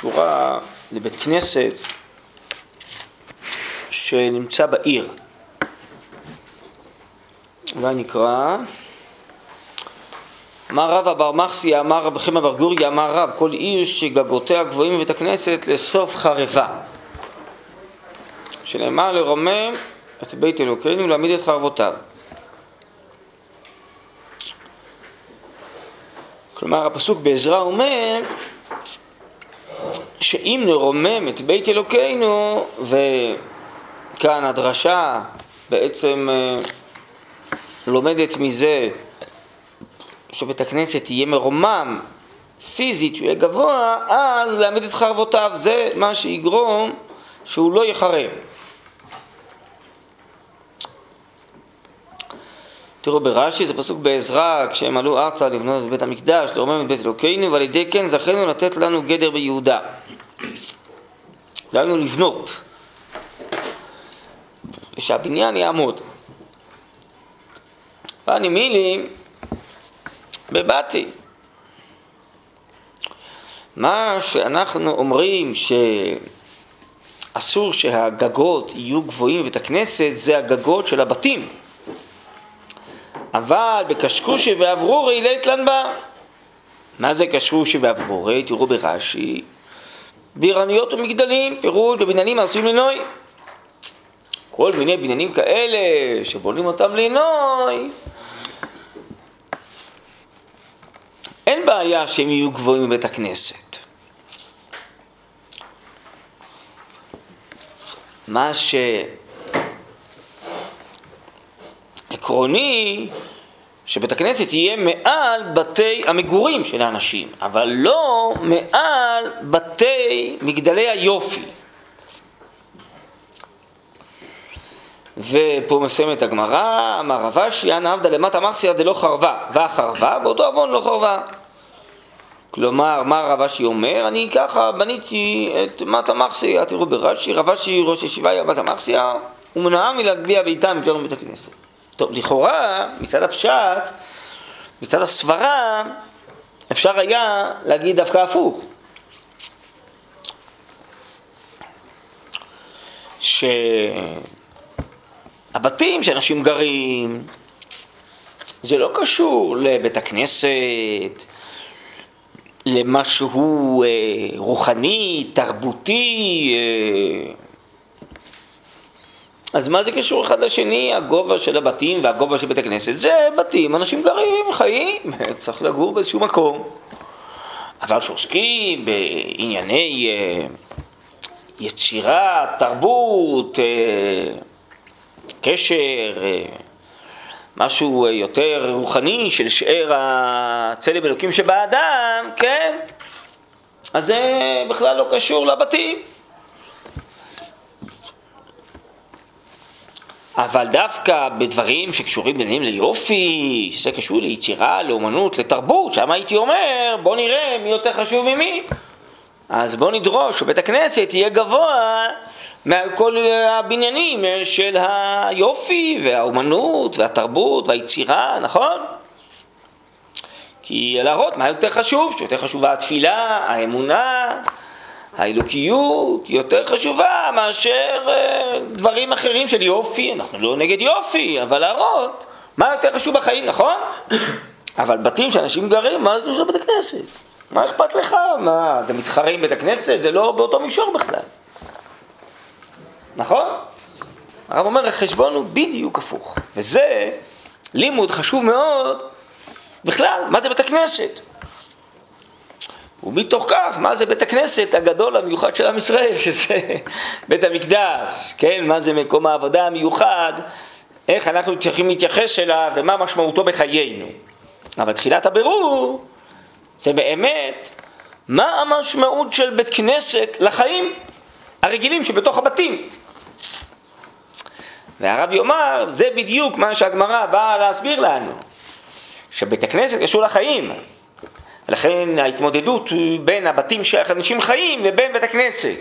קשורה לבית כנסת שנמצא בעיר. אולי נקרא. אמר רב אבר מחסי, אמר רב חמא בר גורי, אמר רב, כל עיר שגגותיה גבוהים בבית הכנסת לסוף חרבה. שנאמר לרומם את בית אלוקינו ולהעמיד את חרבותיו. כלומר, הפסוק בעזרא אומר שאם נרומם את בית אלוקינו, וכאן הדרשה בעצם אה, לומדת מזה שבית הכנסת יהיה מרומם פיזית, שהוא יהיה גבוה, אז להעמיד את חרבותיו, זה מה שיגרום שהוא לא יחרב. תראו ברש"י, זה פסוק בעזרא, כשהם עלו ארצה לבנות את בית המקדש, לרומם את בית אלוקינו, ועל ידי כן זכינו לתת לנו גדר ביהודה. דהיינו לבנות, ושהבניין יעמוד. ואני מילי בבתי. מה שאנחנו אומרים שאסור שהגגות יהיו גבוהים בבית הכנסת זה הגגות של הבתים. אבל בקשקושי ואברורי ליתלן בה. מה זה קשקושי ואברורי? תראו ברש"י. בירניות ומגדלים, פירוש בבניינים העשויים לנוי. כל מיני בניינים כאלה שבונים אותם לנוי, אין בעיה שהם יהיו גבוהים בבית הכנסת. מה שעקרוני שבית הכנסת יהיה מעל בתי המגורים של האנשים, אבל לא מעל בתי מגדלי היופי. ופה מסיימת הגמרא, אמר רב אשי, אנא עבדא למטה מחסיה דלא חרבה, והחרבה באותו עוון לא חרבה. כלומר, מה רב אשי אומר? אני ככה בניתי את מטה מחסיה, תראו ברש"י, רב אשי ראש ישיבה היה מטה מחסיה, הוא מנעה מלהגביה ביתם יותר מבית הכנסת. טוב, לכאורה, מצד הפשט, מצד הסברה, אפשר היה להגיד דווקא הפוך. שהבתים שאנשים גרים, זה לא קשור לבית הכנסת, למשהו אה, רוחני, תרבותי, אה, אז מה זה קשור אחד לשני, הגובה של הבתים והגובה של בית הכנסת? זה בתים, אנשים גרים, חיים, צריך לגור באיזשהו מקום. אבל שעוסקים בענייני אה, יצירה, תרבות, אה, קשר, אה, משהו יותר רוחני של שאר הצלם אלוקים שבאדם, כן? אז זה בכלל לא קשור לבתים. אבל דווקא בדברים שקשורים ביניהם ליופי, שזה קשור ליצירה, לאומנות, לתרבות, שם הייתי אומר, בוא נראה מי יותר חשוב ממי. אז בוא נדרוש שבית הכנסת יהיה גבוה מעל כל הבניינים של היופי והאומנות והתרבות והיצירה, נכון? כי להראות מה יותר חשוב, שיותר חשובה התפילה, האמונה, האלוקיות יותר חשובה מאשר אה, דברים אחרים של יופי, אנחנו לא נגד יופי, אבל להראות מה יותר חשוב בחיים, נכון? אבל בתים שאנשים גרים, מה זה קשור לבית הכנסת? מה אכפת לך? מה, אתה מתחרה עם בית הכנסת? זה לא באותו מישור בכלל. נכון? הרב אומר, החשבון הוא בדיוק הפוך. וזה לימוד חשוב מאוד בכלל, מה זה בית הכנסת? ומתוך כך, מה זה בית הכנסת הגדול המיוחד של עם ישראל, שזה בית המקדש, כן? מה זה מקום העבודה המיוחד, איך אנחנו צריכים להתייחס אליו ומה משמעותו בחיינו. אבל תחילת הבירור זה באמת מה המשמעות של בית כנסת לחיים הרגילים שבתוך הבתים. והרב יאמר, זה בדיוק מה שהגמרא באה להסביר לנו, שבית הכנסת קשור לחיים, לכן ההתמודדות בין הבתים שאנשים חיים לבין בית הכנסת.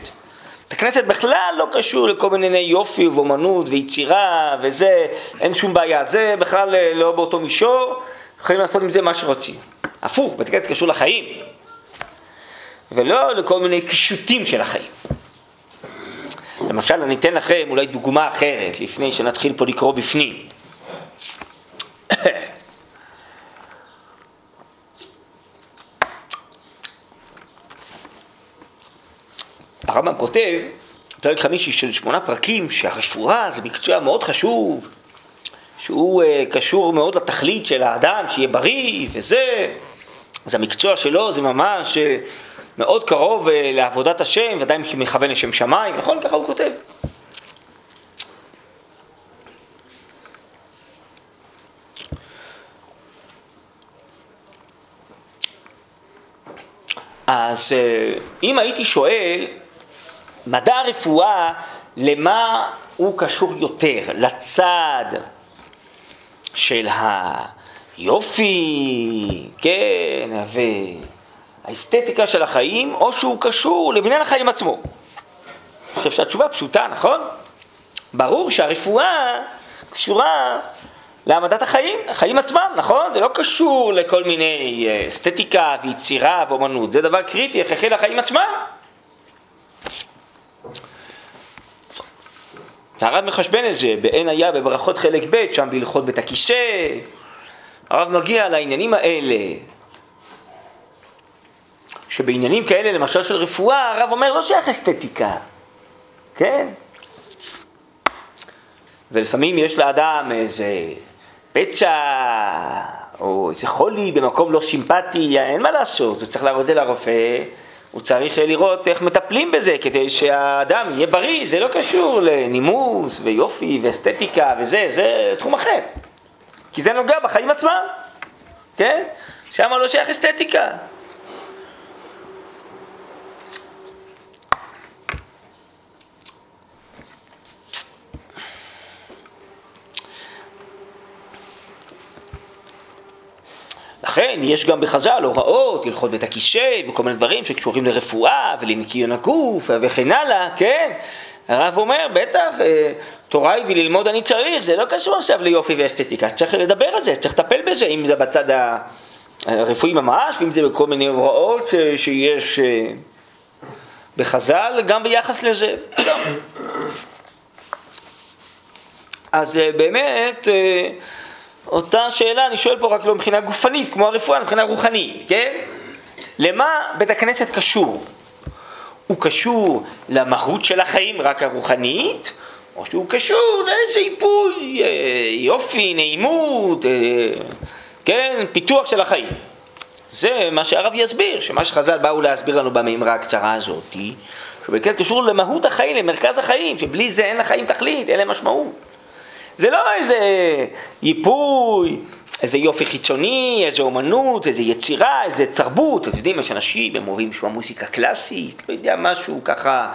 בית הכנסת בכלל לא קשור לכל מיני יופי ואומנות ויצירה וזה, אין שום בעיה, זה בכלל לא באותו מישור, יכולים לעשות עם זה מה שרוצים. הפוך, בית הכנסת קשור לחיים. ולא לכל מיני קישוטים של החיים. למשל, אני אתן לכם אולי דוגמה אחרת, לפני שנתחיל פה לקרוא בפנים. הרמב"ם כותב, פרק חמישי של שמונה פרקים, שהרפואה זה מקצוע מאוד חשוב, שהוא uh, קשור מאוד לתכלית של האדם, שיהיה בריא וזה, אז המקצוע שלו זה ממש uh, מאוד קרוב uh, לעבודת השם, ודאי מכוון לשם שמיים, נכון? ככה הוא כותב. אז אם הייתי שואל, מדע הרפואה, למה הוא קשור יותר? לצד של היופי, כן, והאסתטיקה של החיים, או שהוא קשור לבניין החיים עצמו? אני חושב שהתשובה פשוטה, נכון? ברור שהרפואה קשורה להעמדת החיים, החיים עצמם, נכון? זה לא קשור לכל מיני אה, אסתטיקה ויצירה ואומנות, זה דבר קריטי, הכרחי לחיים עצמם. הרב מחשבן את זה, בעין היה בברכות חלק ב', שם בהלכות בית הכיסא. הרב מגיע לעניינים האלה, שבעניינים כאלה, למשל של רפואה, הרב אומר לא שייך אסתטיקה, כן? ולפעמים יש לאדם איזה פצע, או איזה חולי במקום לא סימפטי, אין מה לעשות, הוא צריך לעבוד אל הרופא. הוא צריך לראות איך מטפלים בזה כדי שהאדם יהיה בריא, זה לא קשור לנימוס ויופי ואסתטיקה וזה, זה תחום אחר. כי זה נוגע בחיים עצמם, כן? שם לא שייך אסתטיקה. לכן יש גם בחז"ל הוראות, הלכות בית הכיסא וכל מיני דברים שקשורים לרפואה ולניקיון הגוף וכן הלאה, כן? הרב אומר, בטח, אה, תורה היא וללמוד אני צריך, זה לא קשור עכשיו ליופי ואסתטיקה, צריך לדבר על זה, צריך לטפל בזה, אם זה בצד הרפואי ממש, ואם זה בכל מיני הוראות אה, שיש אה, בחז"ל, גם ביחס לזה. אז באמת, אותה שאלה אני שואל פה רק לא מבחינה גופנית, כמו הרפואה, מבחינה רוחנית, כן? למה בית הכנסת קשור? הוא קשור למהות של החיים, רק הרוחנית, או שהוא קשור לאיזה איפוי, אה, יופי, נעימות, אה, כן, פיתוח של החיים. זה מה שהרב יסביר, שמה שחז"ל באו להסביר לנו במימרה הקצרה הזאת, כנסת קשור למהות החיים, למרכז החיים, שבלי זה אין לחיים תכלית, אין להם משמעות. זה לא איזה ייפוי, איזה יופי חיצוני, איזה אומנות, איזה יצירה, איזה תרבות. אתם יודעים, יש אנשים, הם אוהבים לשמוע מוזיקה קלאסית, לא יודע, משהו ככה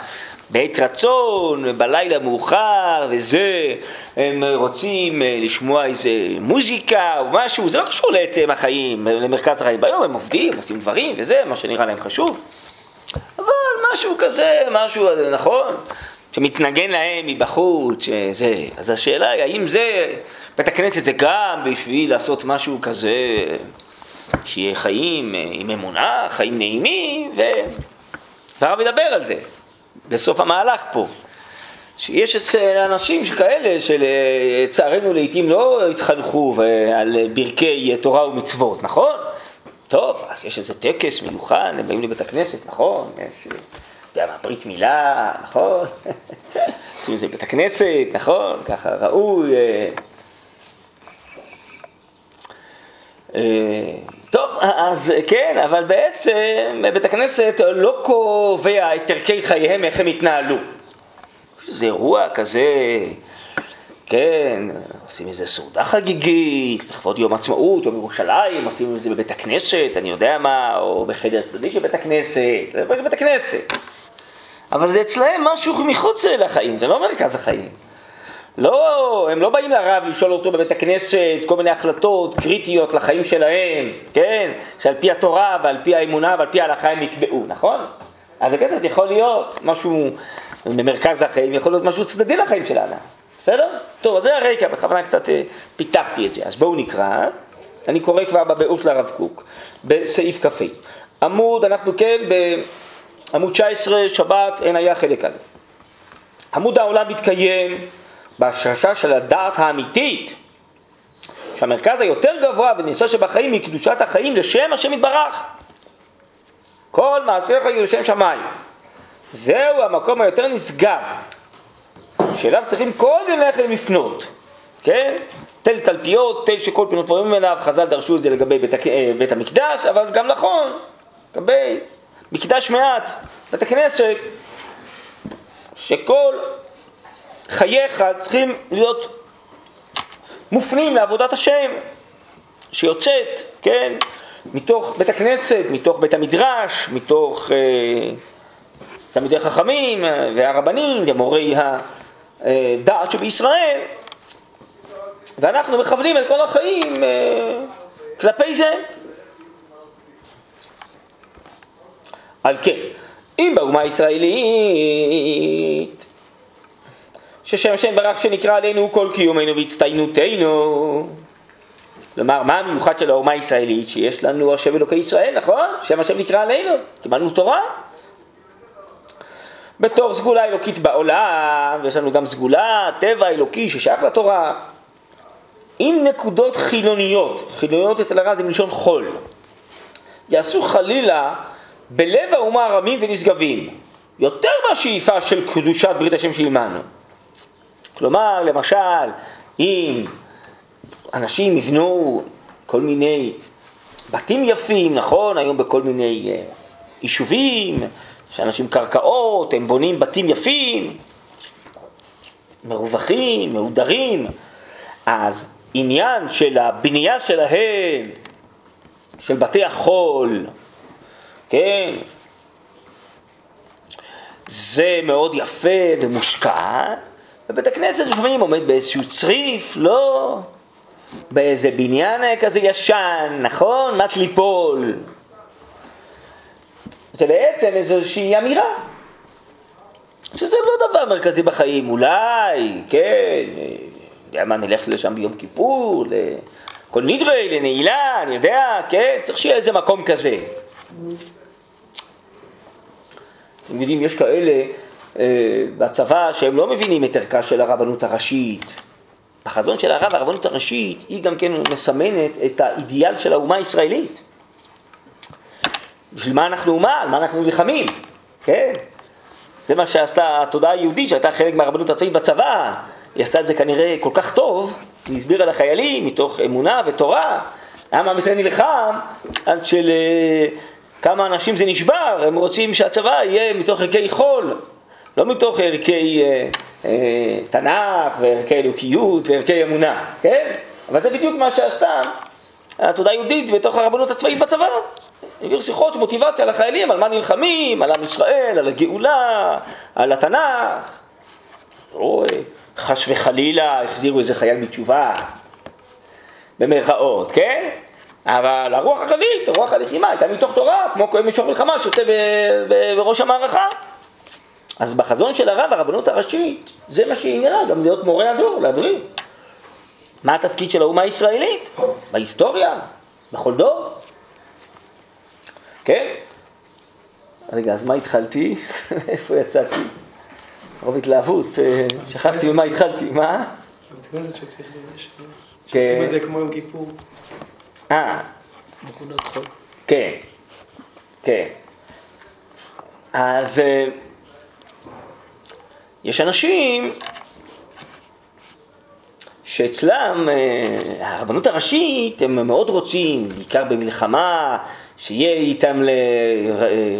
בעת רצון, בלילה מאוחר וזה, הם רוצים אה, לשמוע איזה מוזיקה או משהו, זה לא קשור לעצם החיים, למרכז החיים. ביום הם עובדים, עושים דברים וזה, מה שנראה להם חשוב. אבל משהו כזה, משהו, נכון? שמתנגן להם מבחוץ, שזה. אז השאלה היא, האם זה, בית הכנסת זה גם בשביל לעשות משהו כזה, שיהיה חיים אה, עם אמונה, חיים נעימים, ו... והרב ידבר על זה, בסוף המהלך פה. שיש אצל אנשים שכאלה שלצערנו לעיתים לא התחנכו על ברכי תורה ומצוות, נכון? טוב, אז יש איזה טקס מיוחד, הם באים לבית הכנסת, נכון? יש... יודע מה, ברית מילה, נכון? עושים את זה בבית הכנסת, נכון? ככה ראוי. אה, אה, טוב, אז כן, אבל בעצם בית הכנסת לא קובע את ערכי חייהם, איך הם יתנהלו. זה אירוע כזה, כן, עושים איזה סעודה חגיגית, לכבוד יום עצמאות, יום ירושלים, עושים את זה בבית הכנסת, אני יודע מה, או בחדר הצדדי של בית הכנסת, זה בבית הכנסת. אבל זה אצלהם משהו מחוץ לחיים, זה לא מרכז החיים. לא, הם לא באים לרב לשאול אותו בבית הכנסת כל מיני החלטות קריטיות לחיים שלהם, כן? שעל פי התורה ועל פי האמונה ועל פי ההלכה הם יקבעו, נכון? אבל כסף יכול להיות משהו במרכז החיים, יכול להיות משהו צדדי לחיים של האדם, בסדר? טוב, אז זה הרקע, בכוונה קצת אה, פיתחתי את זה. אז בואו נקרא, אני קורא כבר בביאור של הרב קוק, בסעיף כ"ה. עמוד, אנחנו כן בעמוד 19, שבת, אין היה חלק א'. עמוד העולם מתקיים בהשרשה של הדעת האמיתית, שהמרכז היותר גבוה וניסו שבחיים היא קדושת החיים לשם השם יתברך. כל מעשיך יהיו לשם שמיים. זהו המקום היותר נשגב, שאליו צריכים כל ילכם לפנות, כן? תל תלפיות, תל שכל פינות פורמים אליו, חז"ל דרשו את זה לגבי בית, אה, בית המקדש, אבל גם נכון, לגבי מקדש מעט, בית הכנסת, שכל חייך צריכים להיות מופנים לעבודת השם, שיוצאת, כן, מתוך בית הכנסת, מתוך בית המדרש, מתוך אה, תלמידי חכמים אה, והרבנים ומורי הדעת שבישראל, ואנחנו מכוונים את כל החיים אה, כלפי זה. על כן, אם באומה הישראלית, ששם השם ברך שנקרא עלינו כל קיומנו והצטיינותנו, כלומר, מה המיוחד של האומה הישראלית? שיש לנו השם אלוקי ישראל, נכון? שם השם נקרא עלינו, קיבלנו תורה. בתור סגולה אלוקית בעולם, ויש לנו גם סגולה, טבע אלוקי ששייך לתורה. אם נקודות חילוניות, חילוניות אצל הרע זה מלשון חול, יעשו חלילה בלב האומה רמים ונשגבים, יותר מהשאיפה של קדושת ברית השם שעימנו. כלומר, למשל, אם אנשים יבנו כל מיני בתים יפים, נכון? היום בכל מיני uh, יישובים, יש אנשים קרקעות, הם בונים בתים יפים, מרווחים, מהודרים, אז עניין של הבנייה שלהם, של בתי החול, כן, זה מאוד יפה ומושקע, ובית הכנסת לפעמים עומד באיזשהו צריף, לא באיזה בניין כזה ישן, נכון? מת ליפול. זה בעצם איזושהי אמירה, שזה לא דבר מרכזי בחיים, אולי, כן, יודע מה, נלך לשם ביום כיפור, לכל נדרי, לנעילה, אני יודע, כן, צריך שיהיה איזה מקום כזה. אתם יודעים, יש כאלה אה, בצבא שהם לא מבינים את ערכה של הרבנות הראשית. בחזון של הרב, הרבנות הראשית היא גם כן מסמנת את האידיאל של האומה הישראלית. בשביל מה אנחנו אומה? על מה אנחנו נלחמים? כן? זה מה שעשתה התודעה היהודית שהייתה חלק מהרבנות הצבאית בצבא. היא עשתה את זה כנראה כל כך טוב, היא הסבירה לחיילים מתוך אמונה ותורה. למה ישראל נלחם עד של כמה אנשים זה נשבר, הם רוצים שהצבא יהיה מתוך ערכי חול, לא מתוך ערכי אה, אה, תנ"ך וערכי אלוקיות וערכי אמונה, כן? אבל זה בדיוק מה שעשתה התודעה היהודית בתוך הרבנות הצבאית בצבא. העביר שיחות מוטיבציה לחיילים על מה נלחמים, על עם ישראל, על הגאולה, על התנ"ך. או חס וחלילה החזירו איזה חייל בתשובה, במרכאות, כן? אבל הרוח הכללית, הרוח הלחימה הייתה מתוך תורה, כמו כהן משוך מלחמה שיוצא בראש המערכה. אז בחזון של הרב, הרבנות הראשית, זה מה שעניינה, גם להיות מורה הדור, להדריך. מה התפקיד של האומה הישראלית? בהיסטוריה? בכל דור? כן? רגע, אז מה התחלתי? איפה יצאתי? רוב התלהבות, אה, שכחתי ממה התחלתי, מה? בית כנסת שצריך, שעושים את זה כמו יום כיפור. אה. נקודת חול. כן, כן. אז אה, יש אנשים שאצלם אה, הרבנות הראשית הם מאוד רוצים, בעיקר במלחמה, שיהיה איתם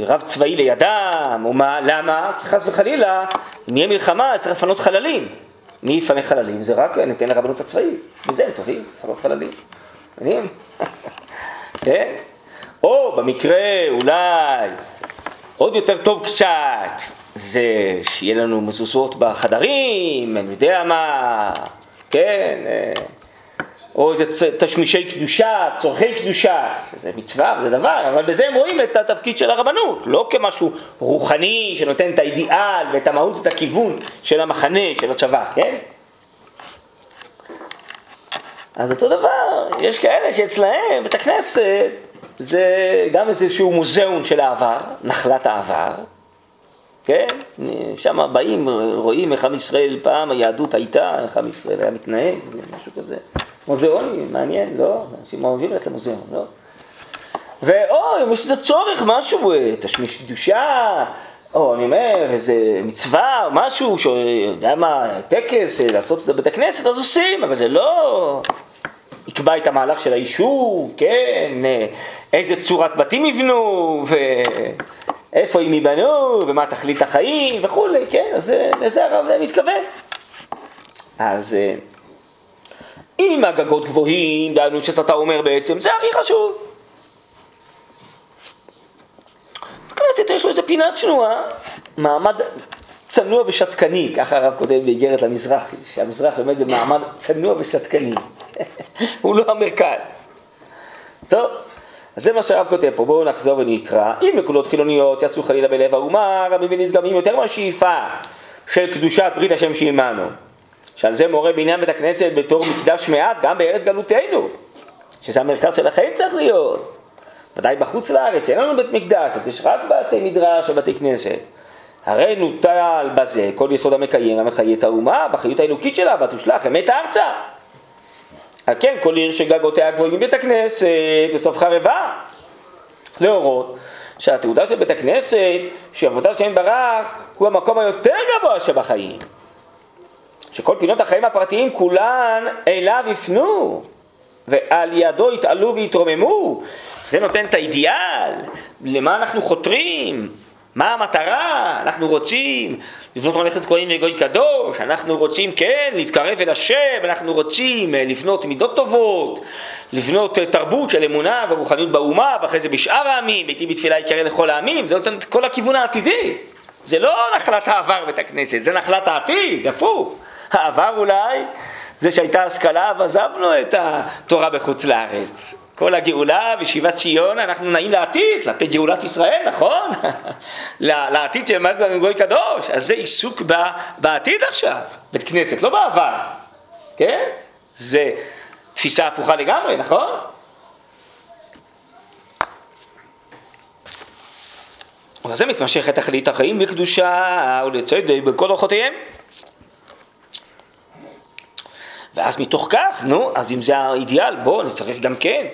רב צבאי לידם, או מה, למה? כי חס וחלילה, אם יהיה מלחמה צריך לפנות חללים. מי יפנה חללים? זה רק ניתן לרבנות הצבאית. מזה הם טובים, לפנות חללים. מעניין. כן? או במקרה אולי עוד יותר טוב קצת, זה שיהיה לנו מזוזות בחדרים, אני יודע מה, כן? אה, או איזה תשמישי קדושה, צורכי קדושה, זה מצווה, זה דבר, אבל בזה הם רואים את התפקיד של הרבנות, לא כמשהו רוחני שנותן את האידיאל ואת המהות, את הכיוון של המחנה, של הצבא, כן? אז אותו דבר, יש כאלה שאצלהם בית הכנסת זה גם איזשהו מוזיאון של העבר, נחלת העבר, כן? שם באים, רואים איך עם ישראל פעם, היהדות הייתה, איך עם ישראל היה מתנהג, זה משהו כזה. מוזיאוני, מעניין, לא? אנשים אוהבים ללכת למוזיאון, לא? ואו, אם יש איזה צורך, משהו, אה, תשמיש קדושה, או אני אומר, איזה מצווה משהו, שיודע מה, טקס, אה, לעשות את זה בבית הכנסת, אז עושים, אבל זה לא יקבע את המהלך של היישוב, כן, אה, איזה צורת בתים יבנו, ואיפה הם ייבנו, ומה תכלית החיים וכולי, כן, אז לזה הרב מתכוון. אז אם הגגות גבוהים, דהיינו שאתה אומר בעצם, זה הכי חשוב. בכנסת יש לו איזה פינה צנועה, מעמד צנוע ושתקני, ככה הרב כותב באיגרת למזרחי, שהמזרח עומד במעמד צנוע ושתקני, הוא לא המרכז. טוב, אז זה מה שהרב כותב פה, בואו נחזור ונקרא. אם נקודות חילוניות יעשו חלילה בלב האומה, רבים ונשגבים יותר מהשאיפה של קדושת ברית השם שעימנו. שעל זה מורה בעניין בית הכנסת בתור מקדש מעט גם בארץ גלותנו, שזה המרכז של החיים צריך להיות. ודאי בחוץ לארץ, אין לנו בית מקדש, אז יש רק בתי מדרש ובתי כנסת. הרי נוטל בזה כל יסוד המקיים המחיה את האומה בחיות האלוקית שלה ותושלח אמת ארצה. על כן כל עיר שגגותיה גבוהים מבית הכנסת וסוף חרבה. להורות שהתעודה של בית הכנסת, שעבודת שם ברח, הוא המקום היותר גבוה שבחיים. שכל פינות החיים הפרטיים כולן אליו יפנו, ועל ידו יתעלו ויתרוממו. זה נותן את האידיאל, למה אנחנו חותרים, מה המטרה, אנחנו רוצים לבנות ממלכת כהנים וגוי קדוש, אנחנו רוצים, כן, להתקרב אל השם, אנחנו רוצים אה, לבנות מידות טובות, לבנות אה, תרבות של אמונה ורוחניות באומה, ואחרי זה בשאר העמים, ביתי בתפילה יקרא לכל העמים, זה נותן את כל הכיוון העתידי. זה לא נחלת העבר בית הכנסת, זה נחלת העתיד, הפוך. העבר אולי זה שהייתה השכלה ועזבנו את התורה בחוץ לארץ. כל הגאולה ושיבת ציון, אנחנו נעים לעתיד, כלפי גאולת ישראל, נכון? לעתיד של מערכת גוי קדוש, אז זה עיסוק בעתיד עכשיו, בית כנסת, לא בעבר, כן? זה תפיסה הפוכה לגמרי, נכון? וזה מתמשך את תכלית החיים בקדושה ולצדק בכל אורחותיהם. ואז מתוך כך, נו, אז אם זה האידיאל, בואו נצטרך גם כן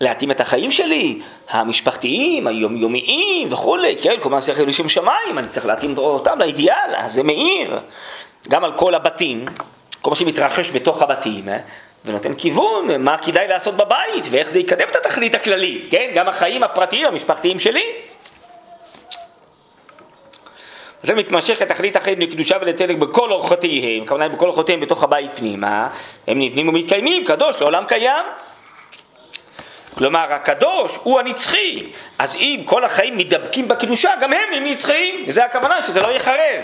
להתאים את החיים שלי, המשפחתיים, היומיומיים וכולי, כן, כל מעשה חילול שם שמיים, אני צריך להתאים אותם לאידיאל, אז זה מאיר גם על כל הבתים, כל מה שמתרחש בתוך הבתים, אה? ונותן כיוון מה כדאי לעשות בבית ואיך זה יקדם את התכלית הכללית, כן, גם החיים הפרטיים, המשפחתיים שלי. זה מתמשך לתכלית החיים לקדושה ולצדק בכל אורחותיהם, כמובן בכל אורחותיהם בתוך הבית פנימה, הם נבנים ומתקיימים, קדוש לעולם קיים. כלומר, הקדוש הוא הנצחי, אז אם כל החיים מתדבקים בקדושה, גם הם הם נצחיים, וזה הכוונה, שזה לא יחרב.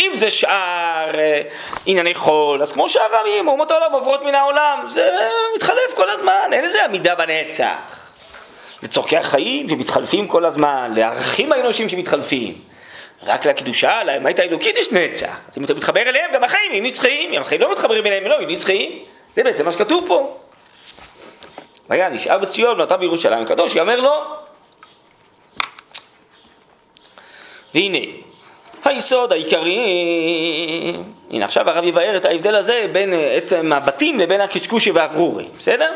אם זה שאר אה, ענייני חול, אז כמו שאר העמים, אומות העולם עוברות מן העולם, זה מתחלף כל הזמן, אין לזה עמידה בנצח. לצורכי החיים שמתחלפים כל הזמן, לערכים האנושיים שמתחלפים. רק לקדושה, לאמת האלוקית יש נצח. אז אם אתה מתחבר אליהם, גם החיים יהיו נצחיים. אם החיים לא מתחברים אליהם, לא יהיו נצחיים. זה בעצם מה שכתוב פה. והיה נשאר בציון ונותר בירושלים הקדוש, יאמר לו. והנה, היסוד העיקרי, הנה עכשיו הרב יבאר את ההבדל הזה בין אה, עצם הבתים לבין הקשקושי והאוורורי, בסדר?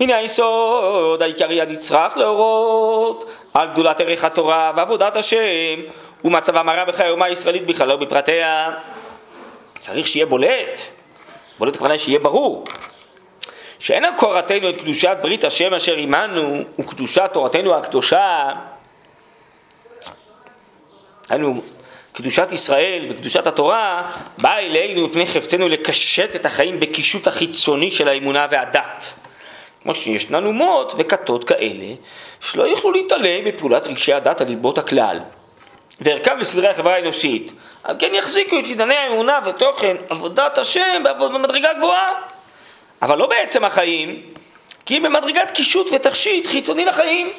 הנה היסוד העיקרי הנצרך להורות על גדולת ערך התורה ועבודת השם ומצבם הרע בחיי האומה הישראלית בכלל לא בפרטיה. צריך שיהיה בולט, בולט הכוונה שיהיה ברור. שאין הכורתנו את קדושת ברית השם אשר עמנו וקדושת תורתנו הקדושה, היינו קדושת ישראל וקדושת התורה באה אלינו מפני חפצנו לקשט את החיים בקישוט החיצוני של האמונה והדת. כמו שישנן אומות וכתות כאלה שלא יוכלו להתעלם מפעולת רגשי הדת על ליבות הכלל. וערכם בסדרי החברה האנושית על כן יחזיקו את ענייני האמונה ותוכן עבודת השם במדרגה גבוהה אבל לא בעצם החיים כי אם במדרגת קישוט ותכשיט חיצוני לחיים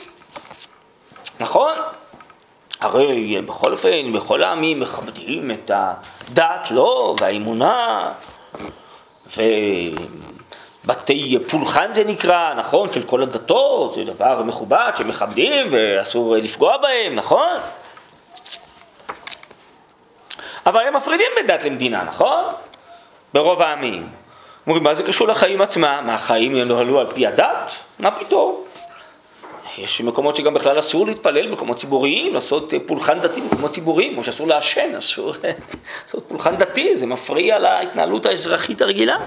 נכון? הרי בכל אופן בכל העמים מכבדים את הדת, לא? והאמונה ו... בתי פולחן זה נקרא, נכון? של כל הדתות, זה דבר מכובד שמכבדים ואסור לפגוע בהם, נכון? אבל הם מפרידים בין דת למדינה, נכון? ברוב העמים. אומרים, מה זה קשור לחיים עצמם? מה, החיים ינוהלו על פי הדת? מה פתאום? יש מקומות שגם בכלל אסור להתפלל במקומות ציבוריים, לעשות פולחן דתי במקומות ציבוריים, כמו שאסור לעשן, אסור לעשות פולחן דתי, זה מפריע להתנהלות האזרחית הרגילה.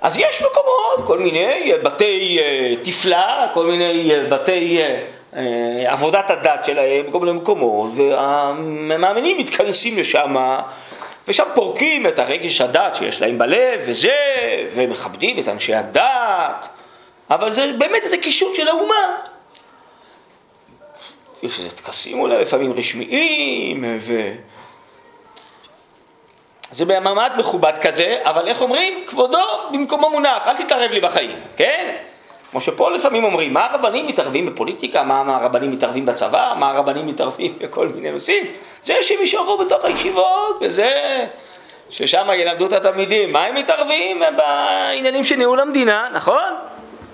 אז יש מקומות, כל מיני בתי אה, תפלה, כל מיני אה, בתי אה, עבודת הדת שלהם, כל מיני מקומות, והמאמינים מתכנסים לשם, ושם פורקים את הרגש הדת שיש להם בלב, וזה, ומכבדים את אנשי הדת, אבל זה באמת איזה קישוט של האומה. יש איזה טקסים אולי לפעמים רשמיים, ו... זה במעמד מכובד כזה, אבל איך אומרים? כבודו במקומו מונח, אל תתערב לי בחיים, כן? כמו שפה לפעמים אומרים, מה הרבנים מתערבים בפוליטיקה, מה הרבנים מתערבים בצבא, מה הרבנים מתערבים בכל מיני נושאים? זה שהם יישארו בתוך הישיבות, וזה ששם ילמדו את התלמידים, מה הם מתערבים בעניינים של ניהול המדינה, נכון?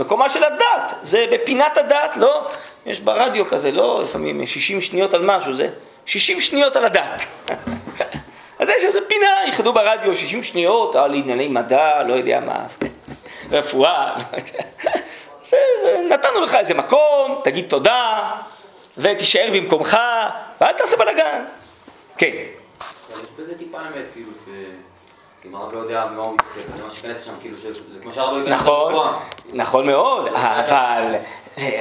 מקומה של הדת, זה בפינת הדת, לא? יש ברדיו כזה, לא לפעמים 60 שניות על משהו, זה 60 שניות על הדת. אז יש איזה פינה, ייחדו ברדיו 60 שניות על ענייני מדע, לא יודע מה, רפואה, לא יודע. זה, זה, נתנו לך איזה מקום, תגיד תודה, ותישאר במקומך, ואל תעשה בלאגן. כן. יש בזה טיפה אמת, כאילו, ש... אם הרב לא יודע מה הוא מתעסק, זה מה שייכנס לשם, כאילו, זה כמו שהרב לא ייכנס נכון, נכון מאוד, אבל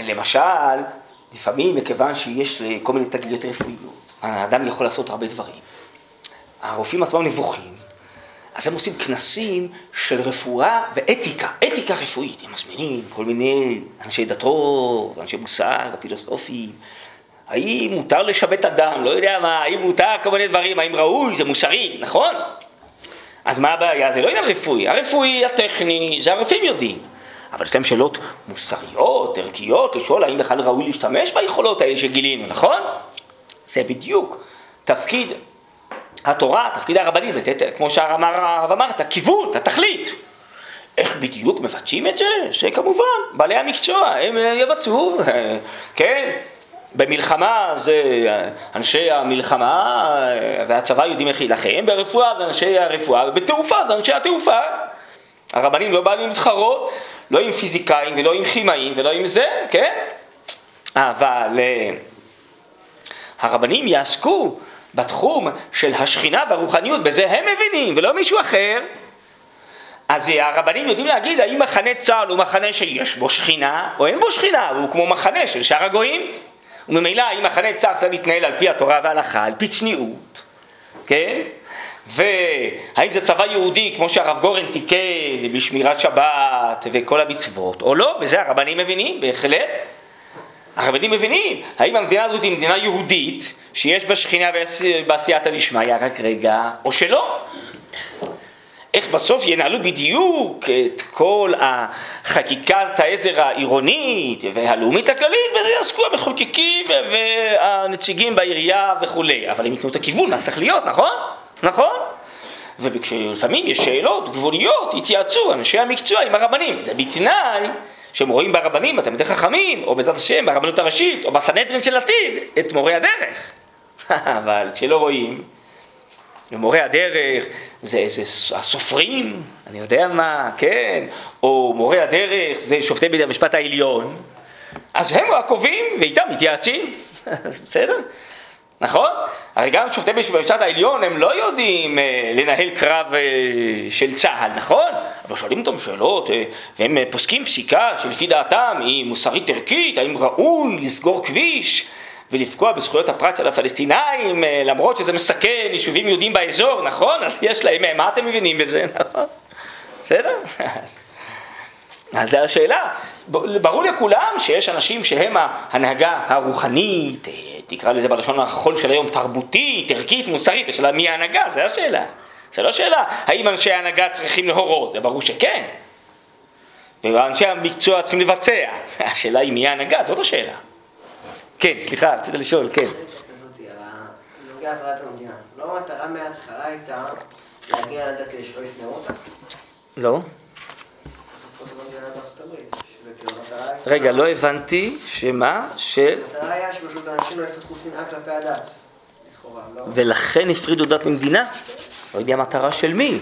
למשל, לפעמים מכיוון שיש כל מיני תגליות רפואיות, האדם יכול לעשות הרבה דברים. הרופאים עצמם נבוכים, אז הם עושים כנסים של רפואה ואתיקה, אתיקה רפואית, הם מזמינים כל מיני אנשי דתות, אנשי מוסר, פילוסופים, האם מותר לשבת אדם, לא יודע מה, האם מותר כל מיני דברים, האם ראוי, זה מוסרי, נכון? אז מה הבעיה? זה לא עניין רפואי, הרפואי, הטכני, זה הרופאים יודעים. אבל יש להם שאלות מוסריות, ערכיות, לשאול האם בכלל ראוי להשתמש ביכולות האלה שגילינו, נכון? זה בדיוק תפקיד התורה, תפקיד הרבנים, לתת, כמו שהרב אמר, את הכיוון, את התכלית. איך בדיוק מבצעים את זה? שכמובן, בעלי המקצוע, הם יבצעו, כן? במלחמה זה אנשי המלחמה והצבא יודעים איך להילחם, ברפואה זה אנשי הרפואה, ובתעופה זה אנשי התעופה. הרבנים לא באים להתחרות, לא עם פיזיקאים ולא עם כימאים ולא עם זה, כן? אבל אה, הרבנים יעסקו בתחום של השכינה והרוחניות, בזה הם מבינים ולא מישהו אחר. אז הרבנים יודעים להגיד האם מחנה צה"ל הוא מחנה שיש בו שכינה או אין בו שכינה, הוא כמו מחנה של שאר הגויים. וממילא האם מחנה צה"ל צריך להתנהל על פי התורה וההלכה, על פי צניעות, כן? והאם זה צבא יהודי כמו שהרב גורן תיקן בשמירת שבת וכל המצוות או לא, בזה הרבנים מבינים, בהחלט. הרבנים מבינים, האם המדינה הזאת היא מדינה יהודית שיש בה שכינה בעשייתא דשמיא רק רגע, או שלא. איך בסוף ינהלו בדיוק את כל החקיקת העזר העירונית והלאומית הכללית, בזה יעסקו המחוקקים והנציגים בעירייה וכולי, אבל הם ייתנו את הכיוון, מה צריך להיות, נכון? נכון? וכשלפעמים יש שאלות גבוליות, התייעצו אנשי המקצוע עם הרבנים, זה בתנאי שהם רואים ברבנים, יותר חכמים, או בעזרת השם ברבנות הראשית, או בסנהדרין של עתיד, את מורי הדרך. אבל כשלא רואים, ומורי הדרך זה איזה הסופרים, אני יודע מה, כן, או מורי הדרך זה שופטי בית המשפט העליון, אז הם הקובעים ואיתם מתייעצים, בסדר? נכון? הרי גם שופטי בית העליון הם לא יודעים אה, לנהל קרב אה, של צה"ל, נכון? אבל שואלים אותם שאלות אה, והם אה, פוסקים פסיקה שלפי דעתם היא מוסרית ערכית, האם ראוי לסגור כביש ולפגוע בזכויות הפרט של הפלסטינאים, אה, למרות שזה מסכן יישובים יהודים באזור, נכון? אז יש להם, אה, מה אתם מבינים בזה, נכון? בסדר? אז זו השאלה. ברור לכולם שיש אנשים שהם ההנהגה הרוחנית, אה, תקרא לזה בלשון החול של היום, תרבותית, ערכית, מוסרית, השאלה מי ההנהגה, זו השאלה. זו לא שאלה האם אנשי ההנהגה צריכים להורות, זה ברור שכן. ואנשי המקצוע צריכים לבצע. השאלה היא מי ההנהגה, זאת השאלה. כן, סליחה, רצית לשאול, כן. לא המטרה מההתחלה הייתה להגיע לדת כדי שלא ישנאו אותה? לא. רגע, לא הבנתי, שמה? של... המטרה היה שפשוט אנשים לא יפתחו שנאה כלפי הדת. לכאורה, לא? ולכן הפרידו דת ממדינה. לא יודע מטרה של מי.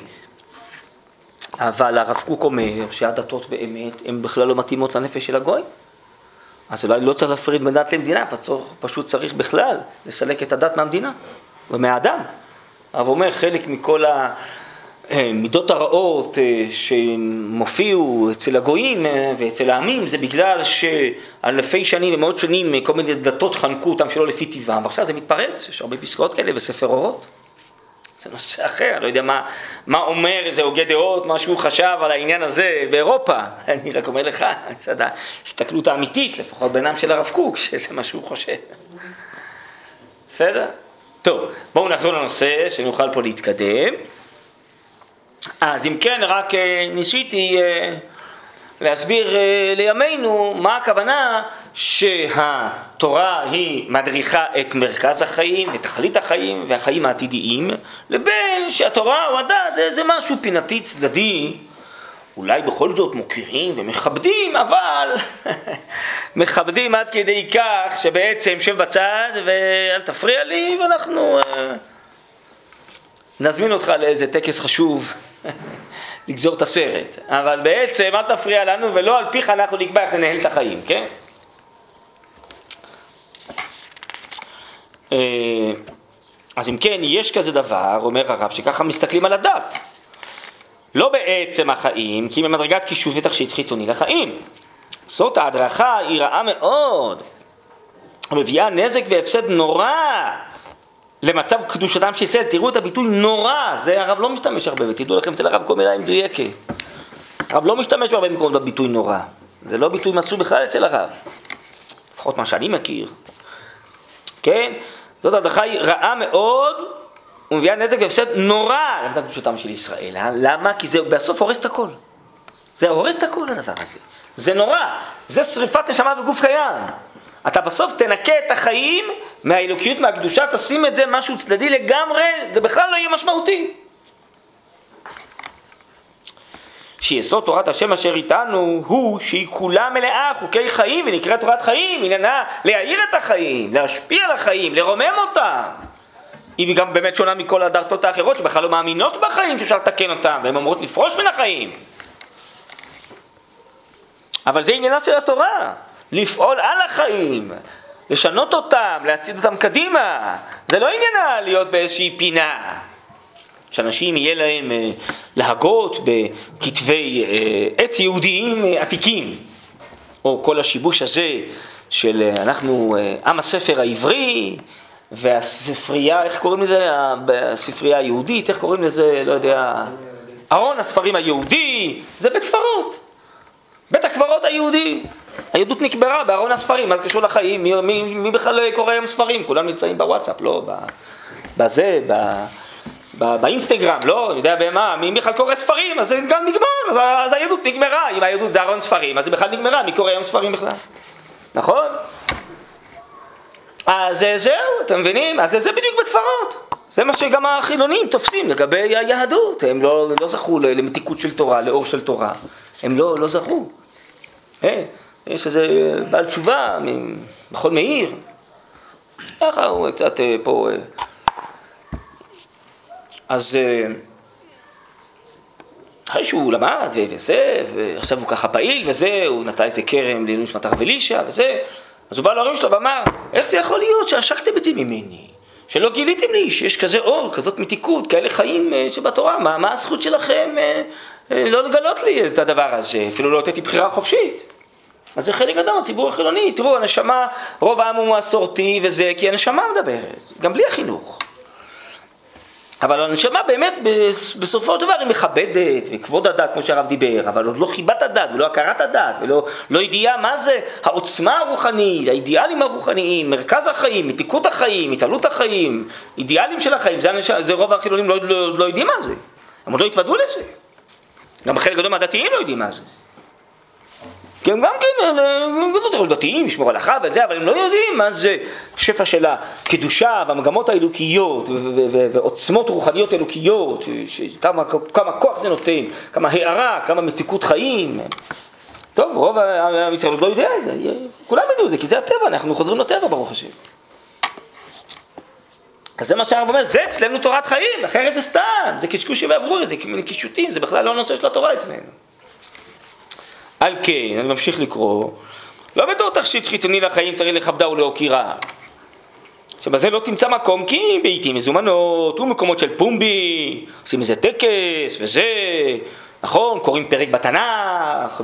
אבל הרב קוק אומר שהדתות באמת הן בכלל לא מתאימות לנפש של הגוי. אז אולי לא צריך להפריד בין דת למדינה, פשוט- פשוט צריך בכלל לסלק את הדת מהמדינה ומהאדם. הרב אומר, חלק מכל המידות הרעות אה, שמופיעו אצל הגויים אה, ואצל העמים, זה בגלל שאלפי שנים ומאות שנים אה, כל מיני דתות חנקו אותם שלא לפי טבעם, ועכשיו זה מתפרץ, יש הרבה פסקאות כאלה בספר אורות. זה נושא אחר, לא יודע מה, מה אומר איזה הוגה דעות, מה שהוא חשב על העניין הזה באירופה. אני רק אומר לך, מצד ההסתכלות האמיתית, לפחות בעיניים של הרב קוק, שזה מה שהוא חושב. בסדר? טוב, בואו נחזור לנושא, שנוכל פה להתקדם. אז אם כן, רק אה, ניסיתי אה, להסביר אה, לימינו מה הכוונה שהתורה היא מדריכה את מרכז החיים ותכלית החיים והחיים העתידיים, לבין שהתורה או הדת זה, זה משהו פינתי צדדי, אולי בכל זאת מוקירים ומכבדים, אבל מכבדים עד כדי כך שבעצם שב בצד ואל תפריע לי ואנחנו נזמין אותך לאיזה טקס חשוב לגזור את הסרט, אבל בעצם אל תפריע לנו ולא על פיך אנחנו נקבע איך ננהל את החיים, כן? אה, אז אם כן, יש כזה דבר, אומר הרב, שככה מסתכלים על הדת. לא בעצם החיים, כי אם במדרגת קישוב ותכשיט חיצוני לחיים. זאת ההדרכה היא רעה מאוד, מביאה נזק והפסד נורא למצב קדושתם של ישראל. תראו את הביטוי נורא, זה הרב לא משתמש הרבה, ותדעו לכם, אצל הרב כל מילה מדויקת. הרב לא משתמש בהרבה מקומות בביטוי נורא. זה לא ביטוי מצוי בכלל אצל הרב. לפחות מה שאני מכיר. כן? זאת הדרכה היא רעה מאוד ומביאה נזק והפסד נורא למצב קדושתם של ישראל. אה? למה? כי זה בסוף הורס את הכל. זה הורס את הכל הדבר הזה. זה נורא. זה שריפת נשמה וגוף קיים. אתה בסוף תנקה את החיים מהאלוקיות, מהקדושה, תשים את זה משהו צדדי לגמרי, זה בכלל לא יהיה משמעותי. שיסוד תורת השם אשר איתנו הוא שהיא כולה מלאה חוקי חיים ונקראת תורת חיים, עניינה להאיר את החיים, להשפיע על החיים, לרומם אותם. היא גם באמת שונה מכל הדרתות האחרות שבכלל לא מאמינות בחיים שאפשר לתקן אותם והן אמורות לפרוש מן החיים. אבל זה עניינה של התורה, לפעול על החיים, לשנות אותם, להצעיד אותם קדימה. זה לא עניינה להיות באיזושהי פינה. שאנשים יהיה להם אה, להגות בכתבי אה, עת יהודיים אה, עתיקים, או כל השיבוש הזה של אנחנו עם הספר העברי והספרייה, איך קוראים לזה? הספרייה היהודית, איך קוראים לזה? לא יודע, ארון הספרים היהודי, זה בית קברות, בית הקברות היהודי. היהדות נקברה בארון הספרים, מה זה קשור לחיים? מי, מי, מי בכלל קורא היום ספרים? כולם נמצאים בוואטסאפ, לא בזה, ב... בא, באינסטגרם, לא, אני יודע במה, מי בכלל קורא ספרים, אז זה גם נגמר, אז, אז היהדות נגמרה, אם היהדות זה ארון ספרים, אז היא בכלל נגמרה, מי קורא היום ספרים בכלל? נכון? אז זהו, אתם מבינים? אז זה בדיוק בתפרות. זה מה שגם החילונים תופסים לגבי היהדות, הם לא, לא זכו למתיקות של תורה, לאור של תורה, הם לא, לא זכו. אה, יש איזה בעל תשובה, מכון מאיר, ככה הוא קצת פה... אז אחרי שהוא למד וזה, ועכשיו הוא ככה פעיל וזה, הוא נטע איזה כרם לעילוי נשמת אלישע וזה, אז הוא בא להורים שלו ואמר, איך זה יכול להיות שעשקתם את זה ממני? שלא גיליתם לי שיש כזה אור, כזאת מתיקות, כאלה חיים שבתורה, מה, מה הזכות שלכם לא לגלות לי את הדבר הזה, אפילו לא לתת לי בחירה חופשית. אז זה חלק גדול מהציבור החילוני, תראו, הנשמה, רוב העם הוא מסורתי וזה, כי הנשמה מדברת, גם בלי החינוך. אבל הנשמה באמת בסופו של דבר היא מכבדת, וכבוד הדת כמו שהרב דיבר, אבל עוד לא חיבת הדת ולא הכרת הדת ולא לא ידיעה מה זה העוצמה הרוחנית, האידיאלים הרוחניים, מרכז החיים, מתיקות החיים, התעלות החיים, אידיאלים של החיים, זה, הנשמה, זה רוב החילונים לא, לא, לא יודעים מה זה, הם עוד לא התוודעו לזה. גם חלק גדול מהדתיים לא יודעים מה זה. כי הם גם כן, לא צריך דתיים, לשמור הלכה וזה, אבל הם לא יודעים מה זה שפע של הקדושה והמגמות האלוקיות ועוצמות רוחניות אלוקיות, כמה, כוח זה נותן, כמה הערה, כמה מתיקות חיים. טוב, רוב עם ישראל לא יודע את זה, כולם ידעו את זה, כי זה הטבע, אנחנו חוזרים לטבע ברוך השם. אז זה מה שהרב אומר, זה אצלנו תורת חיים, אחרת זה סתם, זה קשקושים ועברורי, זה קישוטים, זה בכלל לא נושא של התורה אצלנו. על כן, אני ממשיך לקרוא, לא בתור תכשיט חיצוני לחיים צריך לכבדה ולהוקירה. שבזה לא תמצא מקום כי בעיתים מזומנות ומקומות של פומבי, עושים איזה טקס וזה, נכון, קוראים פרק בתנ"ך,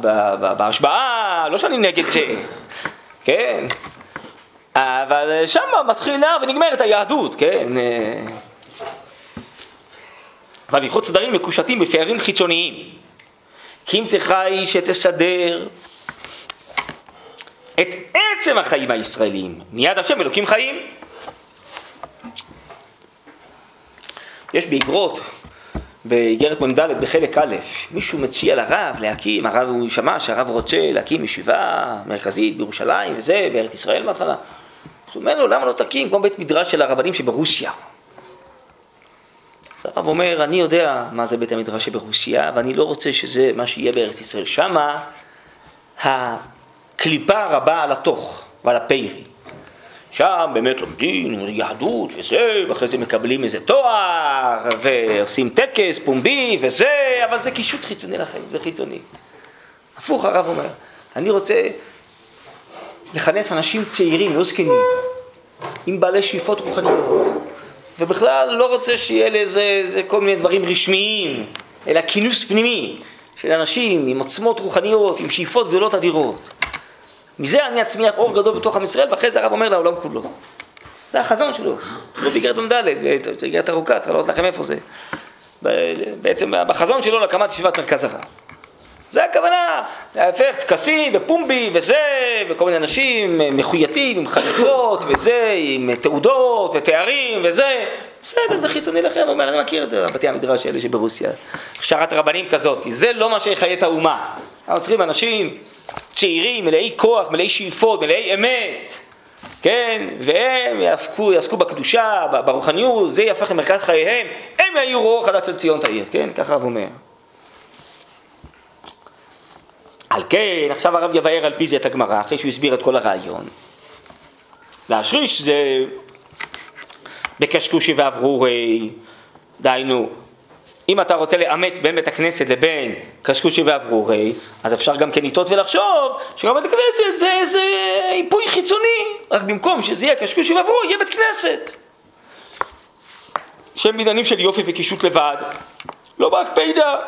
בהשבעה, לא שאני נגד זה, כן, אבל שם מתחילה ונגמרת היהדות, כן? אבל הלכות סדרים מקושטים בפערים חיצוניים. כי אם צריכה היא שתסדר את עצם החיים הישראליים, מיד השם אלוקים חיים. יש באגרות, באיגרת מ"ד בחלק א', מישהו מציע לרב להקים, הרב הוא שמע שהרב רוצה להקים ישיבה מרכזית בירושלים וזה, בארץ ישראל בהתחלה. אז הוא אומר לו, למה לא תקים כמו בית מדרש של הרבנים שברוסיה? אז הרב אומר, אני יודע מה זה בית המדרש שברוסיה, ואני לא רוצה שזה מה שיהיה בארץ ישראל. שמה הקליפה רבה על התוך ועל הפיירי. שם באמת לומדים יהדות וזה, ואחרי זה מקבלים איזה תואר, ועושים טקס פומבי וזה, אבל זה קישוט חיצוני לחיים, זה חיצוני. הפוך הרב אומר, אני רוצה לכנס אנשים צעירים, לא זקנים, עם בעלי שאיפות רוחניות, ובכלל לא רוצה שיהיה לזה כל מיני דברים רשמיים, אלא כינוס פנימי של אנשים עם עוצמות רוחניות, עם שאיפות גדולות אדירות. מזה אני אצמיח אור גדול בתוך עם ישראל, ואחרי זה הרב אומר לעולם כולו. זה החזון שלו, לא באיגרת מ"ד, באיגרת ארוכה, צריך לראות לכם איפה זה. בעצם בחזון שלו להקמת ישיבת מרכז הרב. זה הכוונה, להפך טקסים ופומבי וזה, וכל מיני אנשים מחוייתים עם חליפות וזה, עם תעודות ותארים וזה, בסדר, זה חיצוני לכם, הוא אומר, אני מכיר את בתי המדרש האלה שברוסיה, הכשרת רבנים כזאת, זה לא מה שיחיה את האומה. אנחנו צריכים אנשים צעירים, מלאי כוח, מלאי שאיפות, מלאי אמת, כן, והם יעסקו, יעסקו בקדושה, ברוחניות, זה יהפך למרכז חייהם, הם יהיו רוח חדש של ציון תאיר, כן, ככה הרב אומר. על כן, עכשיו הרב יבאר על פי זה את הגמרא, אחרי שהוא הסביר את כל הרעיון. להשריש זה בקשקושי ואברורי, דהיינו, אם אתה רוצה לאמת בין בית הכנסת לבין קשקושי ואברורי, אז אפשר גם כן לטעות ולחשוב שגם בית הכנסת זה איזה איפוי חיצוני, רק במקום שזה יהיה קשקושי ואברורי, יהיה בית כנסת. שהם בניינים של יופי וקישוט לבד, לא רק פידה.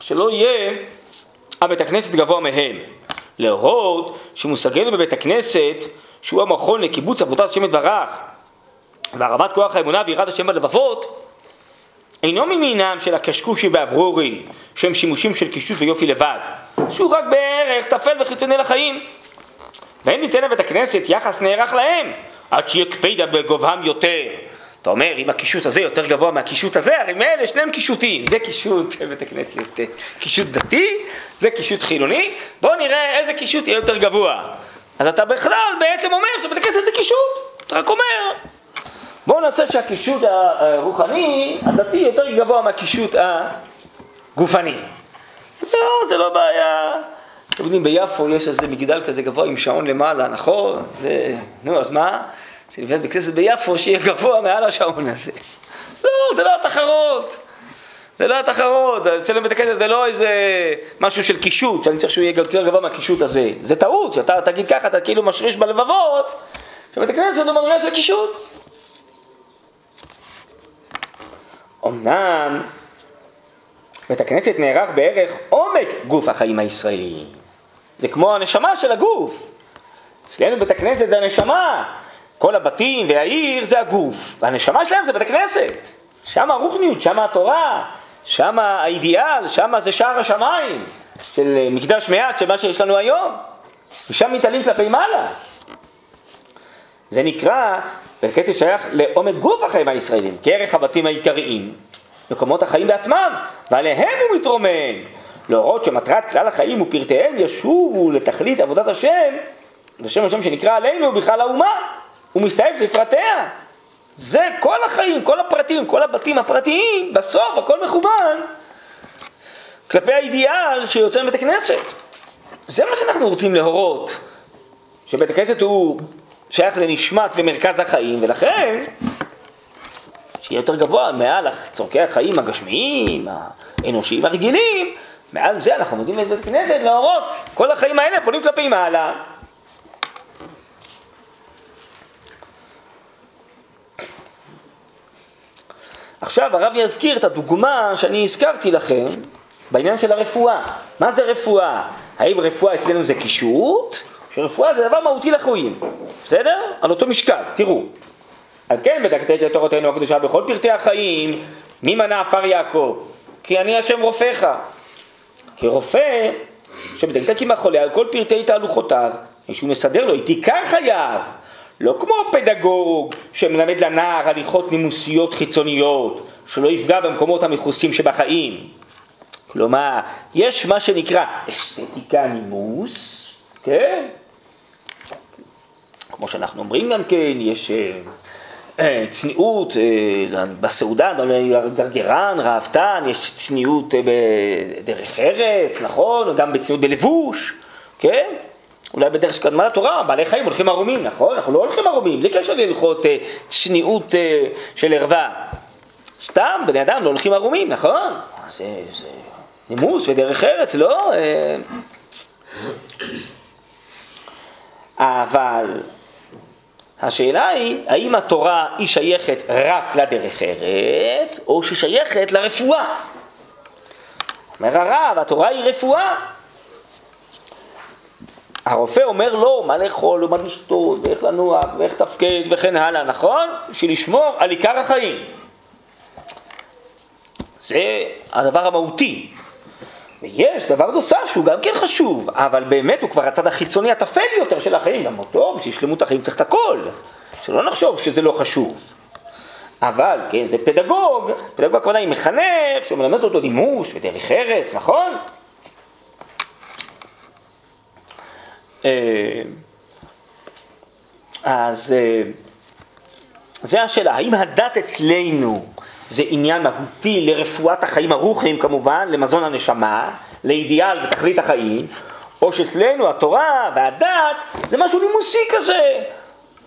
שלא יהיה הבית הכנסת גבוה מהם. להורות שמושגנו בבית הכנסת, שהוא המכון לקיבוץ עבודת השם יתברך, והרמת כוח האמונה ויראת השם בלבבות, אינו ממינם של הקשקושי והאברורי, שהם שימושים של קישוט ויופי לבד, שהוא רק בערך טפל וחיצוני לחיים. ואין ניתן לבית הכנסת יחס נערך להם, עד שיקפידה בגובהם יותר. אתה אומר, אם הקישוט הזה יותר גבוה מהקישוט הזה, הרי מאלה שניהם קישוטים. זה קישוט בית הכנסת, קישוט דתי, זה קישוט חילוני, בוא נראה איזה קישוט יהיה יותר גבוה. אז אתה בכלל בעצם אומר שבית הכנסת זה קישוט, אתה רק אומר. בואו נעשה שהקישוט הרוחני, הדתי, יותר גבוה מהקישוט הגופני. לא, זה לא בעיה. אתם יודעים, ביפו יש איזה מגדל כזה גבוה עם שעון למעלה, נכון? זה... נו, אז מה? שנבנה בית כנסת ביפו שיהיה גבוה מעל השעון הזה. לא, זה לא התחרות. זה לא התחרות, אצלנו בית הכנסת זה לא איזה משהו של קישוט, שאני צריך שהוא יהיה יותר גבוה מהקישוט הזה. זה טעות, שאתה תגיד ככה, אתה כאילו משריש בלבבות, שבית הכנסת הוא מדרגה של קישוט. אמנם בית הכנסת נערך בערך עומק גוף החיים הישראלי. זה כמו הנשמה של הגוף. אצלנו בית הכנסת זה הנשמה, כל הבתים והעיר זה הגוף, והנשמה שלהם זה בית הכנסת. שם הרוחניות, שם התורה, שם האידיאל, שם זה שער השמיים של מקדש מעט, של מה שיש לנו היום. ושם מתעלים כלפי מעלה. זה נקרא, בית הכנסת שייך לעומק גוף החיים הישראלים, כערך הבתים העיקריים, מקומות החיים בעצמם, ועליהם הוא מתרומם. להורות שמטרת כלל החיים ופרטיהם ישובו לתכלית עבודת השם, בשם השם שנקרא עלינו בכלל האומה. הוא מסתעף לפרטיה. זה כל החיים, כל הפרטים, כל הבתים הפרטיים, בסוף הכל מכוון כלפי האידיאל שיוצא מבית הכנסת. זה מה שאנחנו רוצים להורות, שבית הכנסת הוא שייך לנשמת ומרכז החיים, ולכן שיהיה יותר גבוה מעל צורכי החיים הגשמיים, האנושיים הרגילים, מעל זה אנחנו עומדים בבית הכנסת להורות, כל החיים האלה פונים כלפי מעלה. עכשיו הרב יזכיר את הדוגמה שאני הזכרתי לכם בעניין של הרפואה. מה זה רפואה? האם רפואה אצלנו זה קישוט? שרפואה זה דבר מהותי לחויים, בסדר? על אותו משקל, תראו. על כן את תורתנו הקדושה בכל פרטי החיים, מי מנע עפר יעקב? כי אני השם רופאיך. כרופא שבדקת עם החולה על כל פרטי תהלוכותיו, שהוא מסדר לו את עיקר חייו, לא כמו פדגוג שמלמד לנער הליכות נימוסיות חיצוניות, שלא יפגע במקומות המכוסים שבחיים. כלומר, יש מה שנקרא אסתטיקה נימוס, כן? כמו שאנחנו אומרים גם כן, יש אה, אה, צניעות אה, בסעודה, גרגרן, ראוותן, יש צניעות בדרך ארץ, נכון? גם בצניעות בלבוש, כן? אולי בדרך שקדמה לתורה, בעלי חיים הולכים ערומים, נכון? אנחנו לא הולכים ערומים, בלי קשר להלכות צניעות של ערווה. סתם, בני אדם לא הולכים ערומים, נכון? זה, זה נימוס ודרך ארץ, לא? אבל השאלה היא, האם התורה היא שייכת רק לדרך ארץ, או שהיא שייכת לרפואה? אומר הרב, התורה היא רפואה. הרופא אומר לו מה לאכול ומה לשתות, ואיך לנוח, ואיך לתפקד וכן הלאה, נכון? בשביל לשמור על עיקר החיים. זה הדבר המהותי. ויש דבר נוסף שהוא גם כן חשוב, אבל באמת הוא כבר הצד החיצוני הטפל יותר של החיים, גם אותו, בשביל שלמות החיים צריך את הכל, שלא נחשוב שזה לא חשוב. אבל, כן, זה פדגוג, פדגוג הכוונה היא מחנך, שהוא מלמד אותו נימוש ודרך ארץ, נכון? אה, אז אה, זה השאלה, האם הדת אצלנו זה עניין מהותי לרפואת החיים הרוחיים כמובן, למזון הנשמה, לאידיאל ותכלית החיים, או שאצלנו התורה והדת זה משהו נימוסי כזה.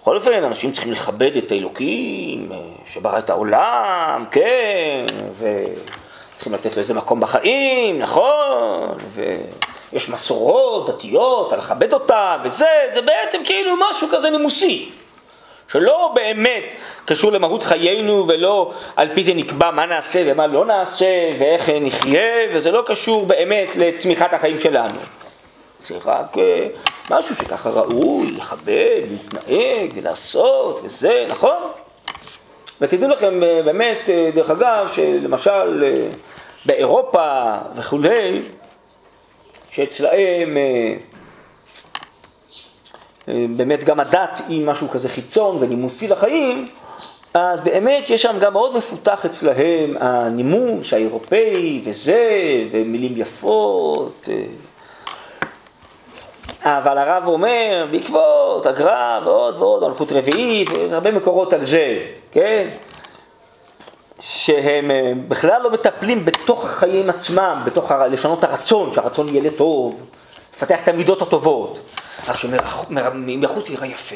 בכל אופן, אנשים צריכים לכבד את האלוקים אה, שברא את העולם, כן, וצריכים לתת לו איזה מקום בחיים, נכון, ויש מסורות דתיות, צריך לכבד אותן, וזה, זה בעצם כאילו משהו כזה נימוסי. שלא באמת קשור למהות חיינו ולא על פי זה נקבע מה נעשה ומה לא נעשה ואיך נחיה וזה לא קשור באמת לצמיחת החיים שלנו. זה רק אה, משהו שככה ראוי לכבד, להתנהג ולעשות וזה, נכון? ותדעו לכם אה, באמת, אה, דרך אגב, שלמשל באירופה וכולי, שאצלהם באמת גם הדת היא משהו כזה חיצון ונימוסי לחיים, אז באמת יש שם גם מאוד מפותח אצלהם הנימוס האירופאי וזה, ומילים יפות. אבל הרב אומר, בעקבות הגר"א ועוד ועוד, הלכות רביעית, הרבה מקורות על זה, כן? שהם אה, בכלל לא מטפלים בתוך החיים עצמם, בתוך לשנות הרצון, שהרצון יהיה לטוב, לפתח את המידות הטובות. רק שמבחוץ יראה יפה,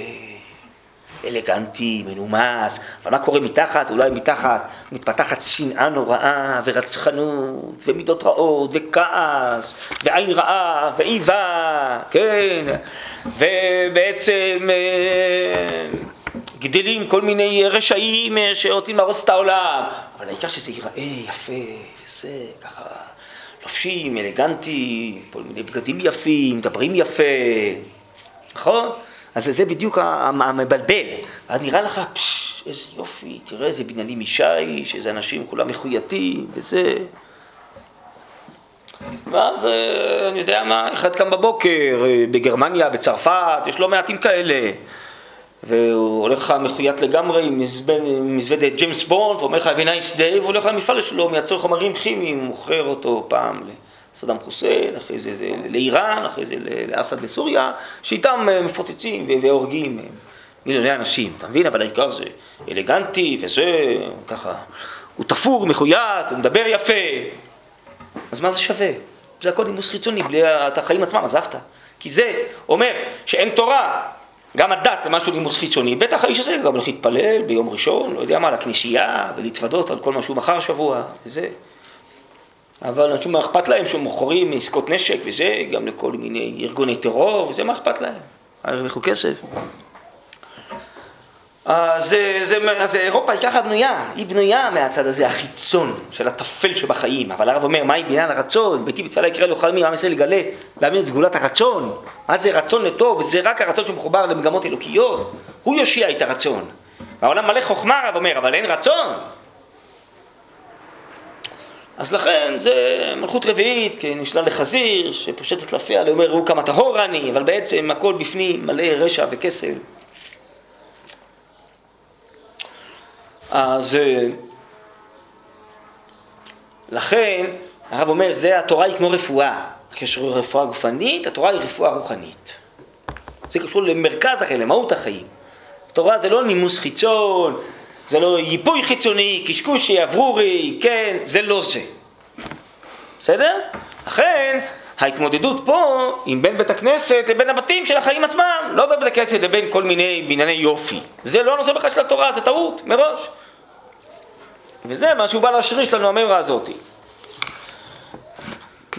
אלגנטי, מנומס, אבל מה קורה מתחת? אולי מתחת מתפתחת שנאה נוראה ורצחנות ומידות רעות וכעס ועין רעה ואיבה, כן, ובעצם אה, גדלים כל מיני רשעים אה, שרוצים להרוס את העולם, אבל העיקר שזה ייראה יפה, וזה ככה לובשים, אלגנטי, כל מיני בגדים יפים, מדברים יפה, נכון? אז זה בדיוק המבלבל. אז נראה לך, פשש, איזה יופי, תראה איזה בניינים משיש, איזה אנשים כולם מחוייתים, וזה... ואז אה, אני יודע מה, אחד קם בבוקר, אה, בגרמניה, בצרפת, יש לא מעטים כאלה. והוא הולך לך מחויית לגמרי עם מזוודת ג'יימס בונד, ואומר לך have a nice day, והוא הולך למפעל שלו, מייצר חומרים כימיים, מוכר אותו פעם לסדאם חוסיין, אחרי זה, זה לאיראן, אחרי זה לאסד בסוריה, שאיתם אה, מפוצצים והורגים אה, מיליוני אנשים, אתה מבין? אבל העיקר זה אלגנטי וזה, ככה, הוא תפור, מחויית, הוא מדבר יפה. אז מה זה שווה? זה הכל נימוס חיצוני, בלי את החיים עצמם עזבת. כי זה אומר שאין תורה, גם הדת זה משהו נימוס חיצוני, בטח האיש הזה גם הולך להתפלל ביום ראשון, לא יודע מה, לכנסייה, ולהתוודות על כל מה שהוא מכר השבוע, וזה. אבל אנשים מה אכפת להם שהם מוכרים עסקות נשק וזה, גם לכל מיני ארגוני טרור, וזה מה אכפת להם, הרוויחו כסף. אז, זה, אז אירופה היא ככה בנויה, היא בנויה מהצד הזה החיצון של הטפל שבחיים, אבל הרב אומר, מהי בניין הרצון? ביתי בתפילה יקרא לו חלמי, עם ישראל יגלה, להבין את סגולת הרצון, מה זה רצון לטוב, וזה רק הרצון שמחובר למגמות אלוקיות, הוא יושיע את הרצון. והעולם מלא חוכמה, הרב אומר, אבל אין רצון. אז לכן זה מלכות רביעית, כי נשלל לחזיר, שפושטת לפיה, אומר, ראו כמה טהור אני, אבל בעצם הכל בפנים מלא רשע וכסל. אז אה, לכן הרב אומר, זה התורה היא כמו רפואה. קשור לרפואה גופנית, התורה היא רפואה רוחנית. זה קשור למרכז החיים, למהות החיים. התורה זה לא נימוס חיצון, זה לא ייפוי חיצוני, קשקושי, אברורי, כן, זה לא זה. בסדר? לכן, ההתמודדות פה עם בין בית הכנסת לבין הבתים של החיים עצמם, לא בין בית הכנסת לבין כל מיני בנייני יופי. זה לא הנושא בכלל של התורה, זה טעות, מראש. וזה מה שהוא בא להשריש לנו המימרה הזאתי.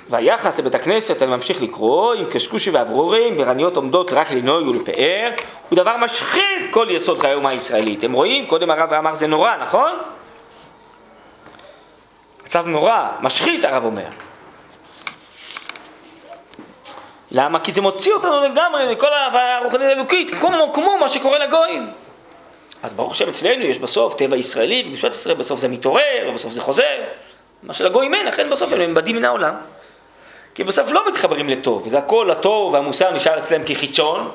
והיחס לבית הכנסת, אני ממשיך לקרוא, עם קשקושי ואברורים, ברניות עומדות רק לנוי ולפאר, הוא דבר משחית כל יסוד חיי האומה הישראלית. אתם רואים? קודם הרב אמר זה נורא, נכון? מצב נורא, משחית הרב אומר. למה? כי זה מוציא אותנו לגמרי מכל ההוויה הרוחנית האלוקית, כמו, כמו מה שקורה לגויים. אז ברוך השם אצלנו יש בסוף טבע ישראלי, וקדושת ישראל בסוף זה מתעורר, ובסוף זה חוזר. מה שלגויים אין, לכן בסוף הם נאבדים מן העולם. כי בסוף לא מתחברים לטוב, וזה הכל הטוב והמוסר נשאר אצלם כחיצון.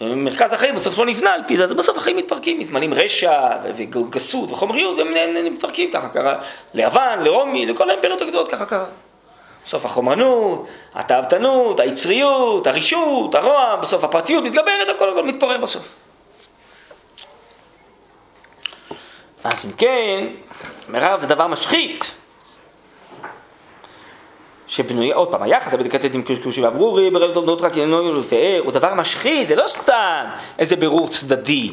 מרכז החיים בסוף לא נבנה על פי זה, אז בסוף החיים מתפרקים, מתמלאים רשע וגסות וחומריות, והם מתפרקים, ככה קרה ליוון, לרומי, לכל האימפריות הגדולות, ככה קרה. בסוף החומרנות, התאוותנות, היצריות, הרישות, הרוע, בסוף הפרטיות מתגברת, הכל הכל מתפורר בסוף. אז אם כן, מירב זה דבר משחית. שבנוי, עוד פעם, היחס לבית הכנסת עם קשקושי ואברורי, ברלות עומדות רק ינוי ולפאר, הוא דבר משחית, זה לא סתם איזה בירור צדדי.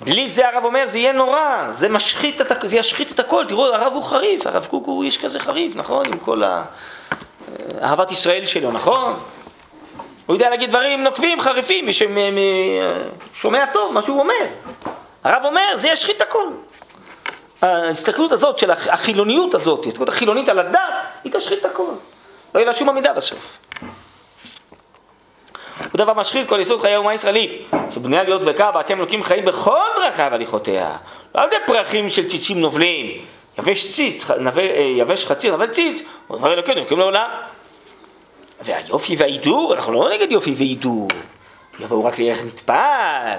בלי זה הרב אומר, זה יהיה נורא, זה משחית, זה ישחית את הכל, תראו, הרב הוא חריף, הרב קוק הוא איש כזה חריף, נכון? עם כל ה... אהבת ישראל שלו, נכון? הוא יודע להגיד דברים נוקבים, חריפים, מי ששומע טוב מה שהוא אומר. הרב אומר, זה ישחית הכל. ההסתכלות הזאת של החילוניות הזאת, ההסתכלות החילונית על הדת, היא תשחית את הכל. לא יהיה לה שום עמידה בסוף. הוא דבר משחית כל יסוד חיי האומה הישראלית, שבנויה להיות דבקה בהשם אלוקים חיים בכל דרכיו הליכותיה, לא על ידי פרחים של ציצים נובלים, יבש ציץ, אה, יבש חציר, נבל ציץ, הוא דבר אלוקים אלוקים לעולם. והיופי וההידור, אנחנו לא נגד יופי והידור, יבואו רק לערך נטפל.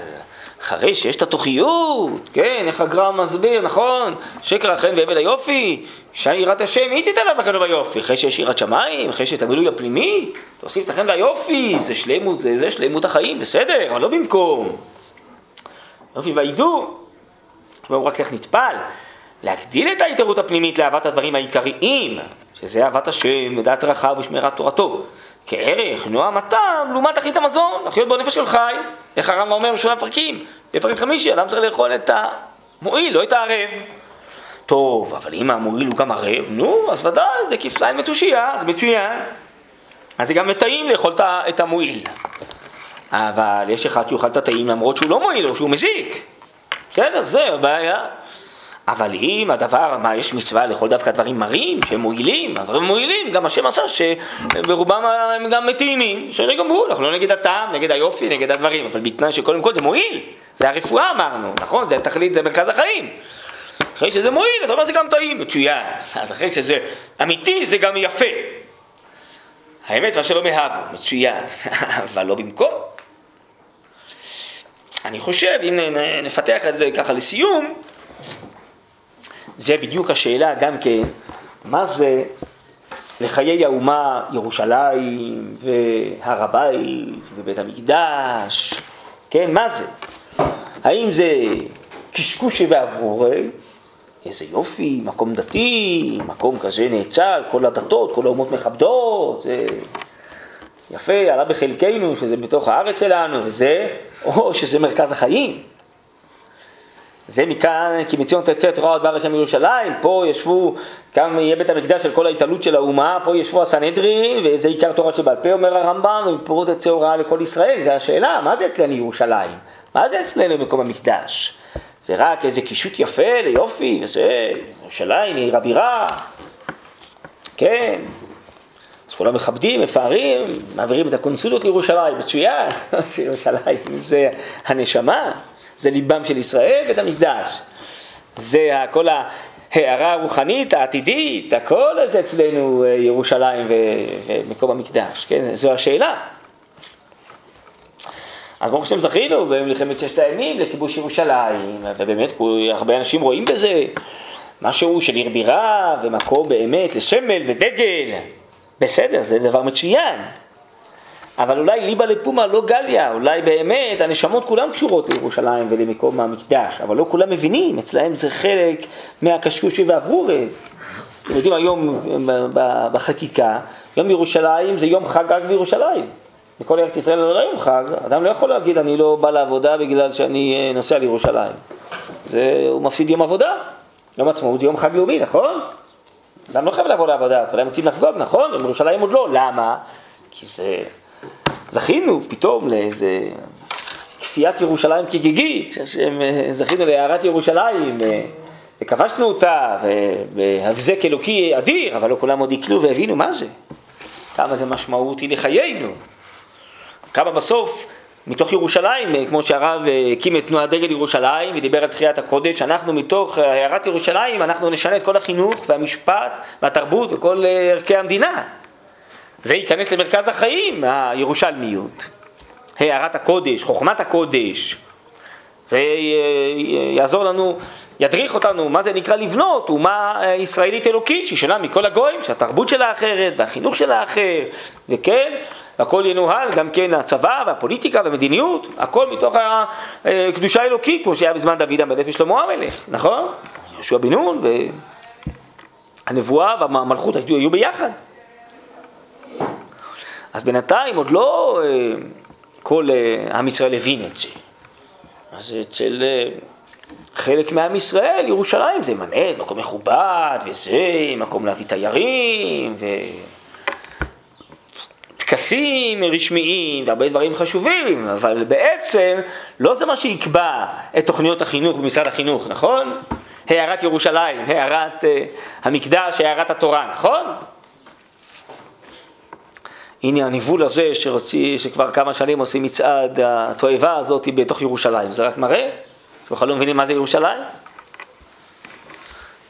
אחרי שיש את התוכיות, כן, איך הגרם מסביר, נכון? שקר החן והבל היופי, שיראת השם, היא תיתן לך בחן וביופי, אחרי שיש יראת שמיים, אחרי שיש את המילוי הפנימי, תוסיף את החן והיופי, זה שלמות, זה, זה שלמות החיים, בסדר, אבל לא במקום. יופי והידור, הוא רק איך נטפל, להגדיל את ההתערות הפנימית לאהבת הדברים העיקריים, שזה אהבת השם, ודעת רחב ושמירת תורתו. כערך, נועם הטעם, לעומת תכלית המזון, לחיות בנפש של חי. איך הרמב"ם אומר בשביל פרקים? בפרק חמישי, אדם צריך לאכול את המועיל, לא את הערב. טוב, אבל אם המועיל הוא גם ערב, נו, אז ודאי, זה כפליים ותושייה, אז מצוין. אז זה גם טעים לאכול את המועיל. אבל יש אחד שאוכל את הטעים למרות שהוא לא מועיל או שהוא מזיק. בסדר, זה הבעיה. אבל אם הדבר, מה, יש מצווה לאכול דווקא דברים מרים, שהם מועילים, הדברים מועילים, גם השם עשה שברובם הם גם מטעימים, בסדר גמור, אנחנו לא נגד הטעם, נגד היופי, נגד הדברים, אבל בתנאי שקודם כל זה מועיל, זה הרפואה אמרנו, נכון? זה תכלית, זה מרכז החיים. אחרי שזה מועיל, אתה אומר זה גם טעים, מצוין. אז אחרי שזה אמיתי, זה גם יפה. האמת, מה שלא מאהבו, מצוין, אבל לא במקום. אני חושב, אם נפתח את זה ככה לסיום, זה בדיוק השאלה גם כן, מה זה לחיי האומה ירושלים והר הבית ובית המקדש, כן, מה זה? האם זה קשקושי ואברורי, איזה יופי, מקום דתי, מקום כזה נאצל, כל הדתות, כל האומות מכבדות, זה יפה, עלה בחלקנו, שזה בתוך הארץ שלנו, וזה, או שזה מרכז החיים. זה מכאן, כי מציון תצא תורה עוד בארץ שם ירושלים, פה ישבו, כאן יהיה בית המקדש של כל ההתעלות של האומה, פה ישבו הסנהדרין, וזה עיקר תורה שבעל פה אומר הרמב"ם, ומפה תצא הוראה לכל ישראל, זה השאלה, מה זה אצלנו ירושלים? מה זה אצלנו מקום המקדש? זה רק איזה קישוט יפה ליופי, וזה, ירושלים עיר הבירה, כן, אז כולם מכבדים, מפארים, מעבירים את הקונסוליות לירושלים, מצוין, שירושלים זה הנשמה. זה ליבם של ישראל בית המקדש. זה כל ההערה הרוחנית, העתידית, הכל הזה אצלנו אה, ירושלים ומקום המקדש, כן? זו השאלה. אז ברוך השם זכינו במלחמת ששת הימים לכיבוש ירושלים, ובאמת הרבה אנשים רואים בזה משהו של עיר בירה ומקום באמת לסמל ודגל. בסדר, זה דבר מצוין. אבל אולי ליבה לפומה לא גליה, אולי באמת הנשמות כולן קשורות לירושלים ולמקום המקדש, אבל לא כולם מבינים, אצלהם זה חלק מהקשקושי והברורי. אתם יודעים, היום בחקיקה, יום ירושלים זה יום חג רק בירושלים. בכל ארץ ישראל זה לא יום חג, אדם לא יכול להגיד אני לא בא לעבודה בגלל שאני אה, נוסע לירושלים. זה, הוא מפסיד יום עבודה. יום עצמאות זה יום חג לאומי, נכון? אדם לא חייב לבוא לעבודה, כולם יוצאים לחגוג, נכון? ירושלים עוד לא, למה? כי זה זכינו פתאום לאיזה כפיית ירושלים כגיגית, זכינו להערת ירושלים, וכבשנו אותה, והבזק אלוקי אדיר, אבל לא כולם עוד יקלו והבינו מה זה, כמה זה משמעותי לחיינו, כמה בסוף מתוך ירושלים, כמו שהרב הקים את תנועת דגל ירושלים ודיבר על תחיית הקודש, אנחנו מתוך הערת ירושלים, אנחנו נשנה את כל החינוך והמשפט והתרבות וכל ערכי המדינה. זה ייכנס למרכז החיים, הירושלמיות. הערת הקודש, חוכמת הקודש. זה יעזור לנו, ידריך אותנו מה זה נקרא לבנות אומה ישראלית אלוקית שהיא שונה מכל הגויים, שהתרבות שלה אחרת והחינוך שלה אחר, וכן, הכל ינוהל, גם כן הצבא והפוליטיקה והמדיניות, הכל מתוך הקדושה האלוקית, כמו שהיה בזמן דוד המלך ושלמה המלך, נכון? יהושע בן נון והנבואה והמלכות היו ביחד. אז בינתיים עוד לא אה, כל אה, עם ישראל הבין את זה. אז אצל אה, חלק מעם ישראל, ירושלים זה באמת מקום מכובד, וזה, מקום להביא תיירים, וטקסים רשמיים, והרבה דברים חשובים, אבל בעצם לא זה מה שיקבע את תוכניות החינוך במשרד החינוך, נכון? הערת ירושלים, הערת המקדש, הערת התורה, נכון? הנה הניבול הזה שרוצי, שכבר כמה שנים עושים מצעד התועבה הזאת בתוך ירושלים, זה רק מראה שבכלל לא מבינים מה זה ירושלים.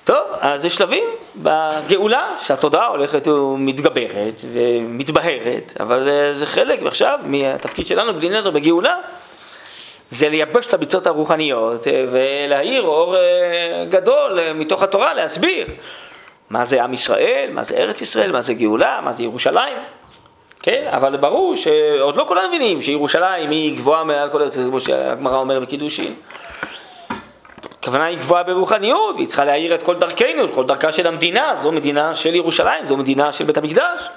טוב, אז יש שלבים בגאולה שהתודעה הולכת ומתגברת ומתבהרת, אבל אה, זה חלק עכשיו מהתפקיד שלנו בלי נדר בגאולה, זה לייבש את הביצות הרוחניות אה, ולהאיר אור אה, גדול מתוך התורה, להסביר מה זה עם ישראל, מה זה ארץ ישראל, מה זה גאולה, מה זה ירושלים. כן, אבל ברור שעוד לא כולם מבינים שירושלים היא גבוהה מעל כל ארץ, כמו שהגמרא אומר בקידושין. הכוונה היא גבוהה ברוחניות, והיא צריכה להאיר את כל דרכנו, את כל דרכה של המדינה, זו מדינה של ירושלים, זו מדינה של בית המקדש.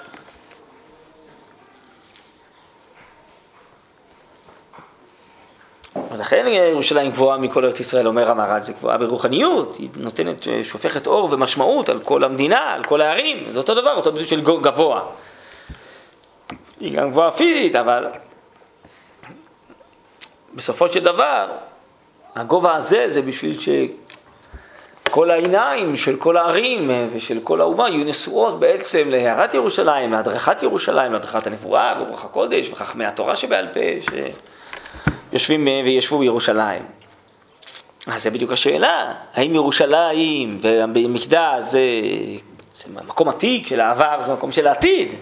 ולכן ירושלים גבוהה מכל ארץ ישראל, אומר המהר"ל, זה גבוהה ברוחניות, היא נותנת, שופכת אור ומשמעות על כל המדינה, על כל הערים, זה אותו דבר, אותו ביטוי של גבוה. היא גם גבוהה פיזית, אבל בסופו של דבר, הגובה הזה זה בשביל שכל העיניים של כל הערים ושל כל האומה יהיו נשואות בעצם להערת ירושלים, להדרכת ירושלים, להדרכת הנבואה ורוח הקודש וחכמי התורה שבעל פה שיושבים וישבו בירושלים. אז זה בדיוק השאלה, האם ירושלים ומקדש זה, זה מקום עתיק של העבר, זה מקום של העתיד?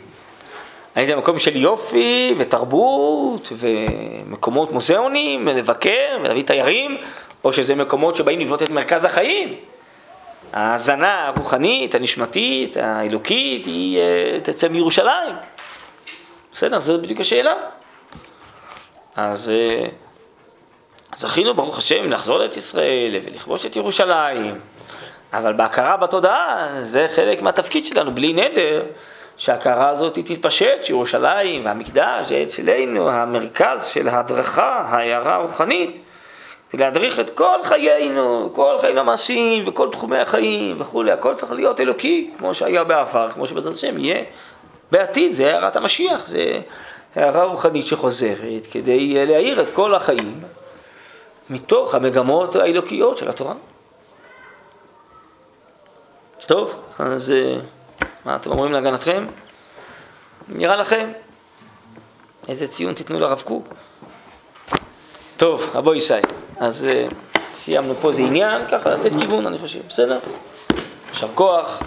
האם זה מקום של יופי ותרבות ומקומות מוזיאונים לבקר ולהביא תיירים, או שזה מקומות שבאים לבנות את מרכז החיים. ההאזנה הרוחנית, הנשמתית, האלוקית, היא אה, תצא מירושלים. בסדר, זו בדיוק השאלה. אז זכינו, ברוך השם, לחזור לארץ ישראל ולכבוש את ירושלים. אבל בהכרה בתודעה זה חלק מהתפקיד שלנו, בלי נדר, שההכרה הזאת תתפשט, שירושלים והמקדש זה אצלנו המרכז של ההדרכה, ההערה הרוחנית, כדי להדריך את כל חיינו, כל חיינו המעשיים וכל תחומי החיים וכולי, הכל צריך להיות אלוקי, כמו שהיה בעבר, כמו שבעזרת השם יהיה בעתיד, זה הערת המשיח, זה הערה רוחנית שחוזרת כדי להאיר את כל החיים מתוך המגמות האלוקיות של התורה. טוב, אז אה, מה אתם אומרים להגנתכם? נראה לכם? איזה ציון תיתנו לרב קוק? טוב, אבו ישי, אז uh, סיימנו פה איזה עניין, ככה לתת כיוון אני חושב, בסדר? יישר כוח.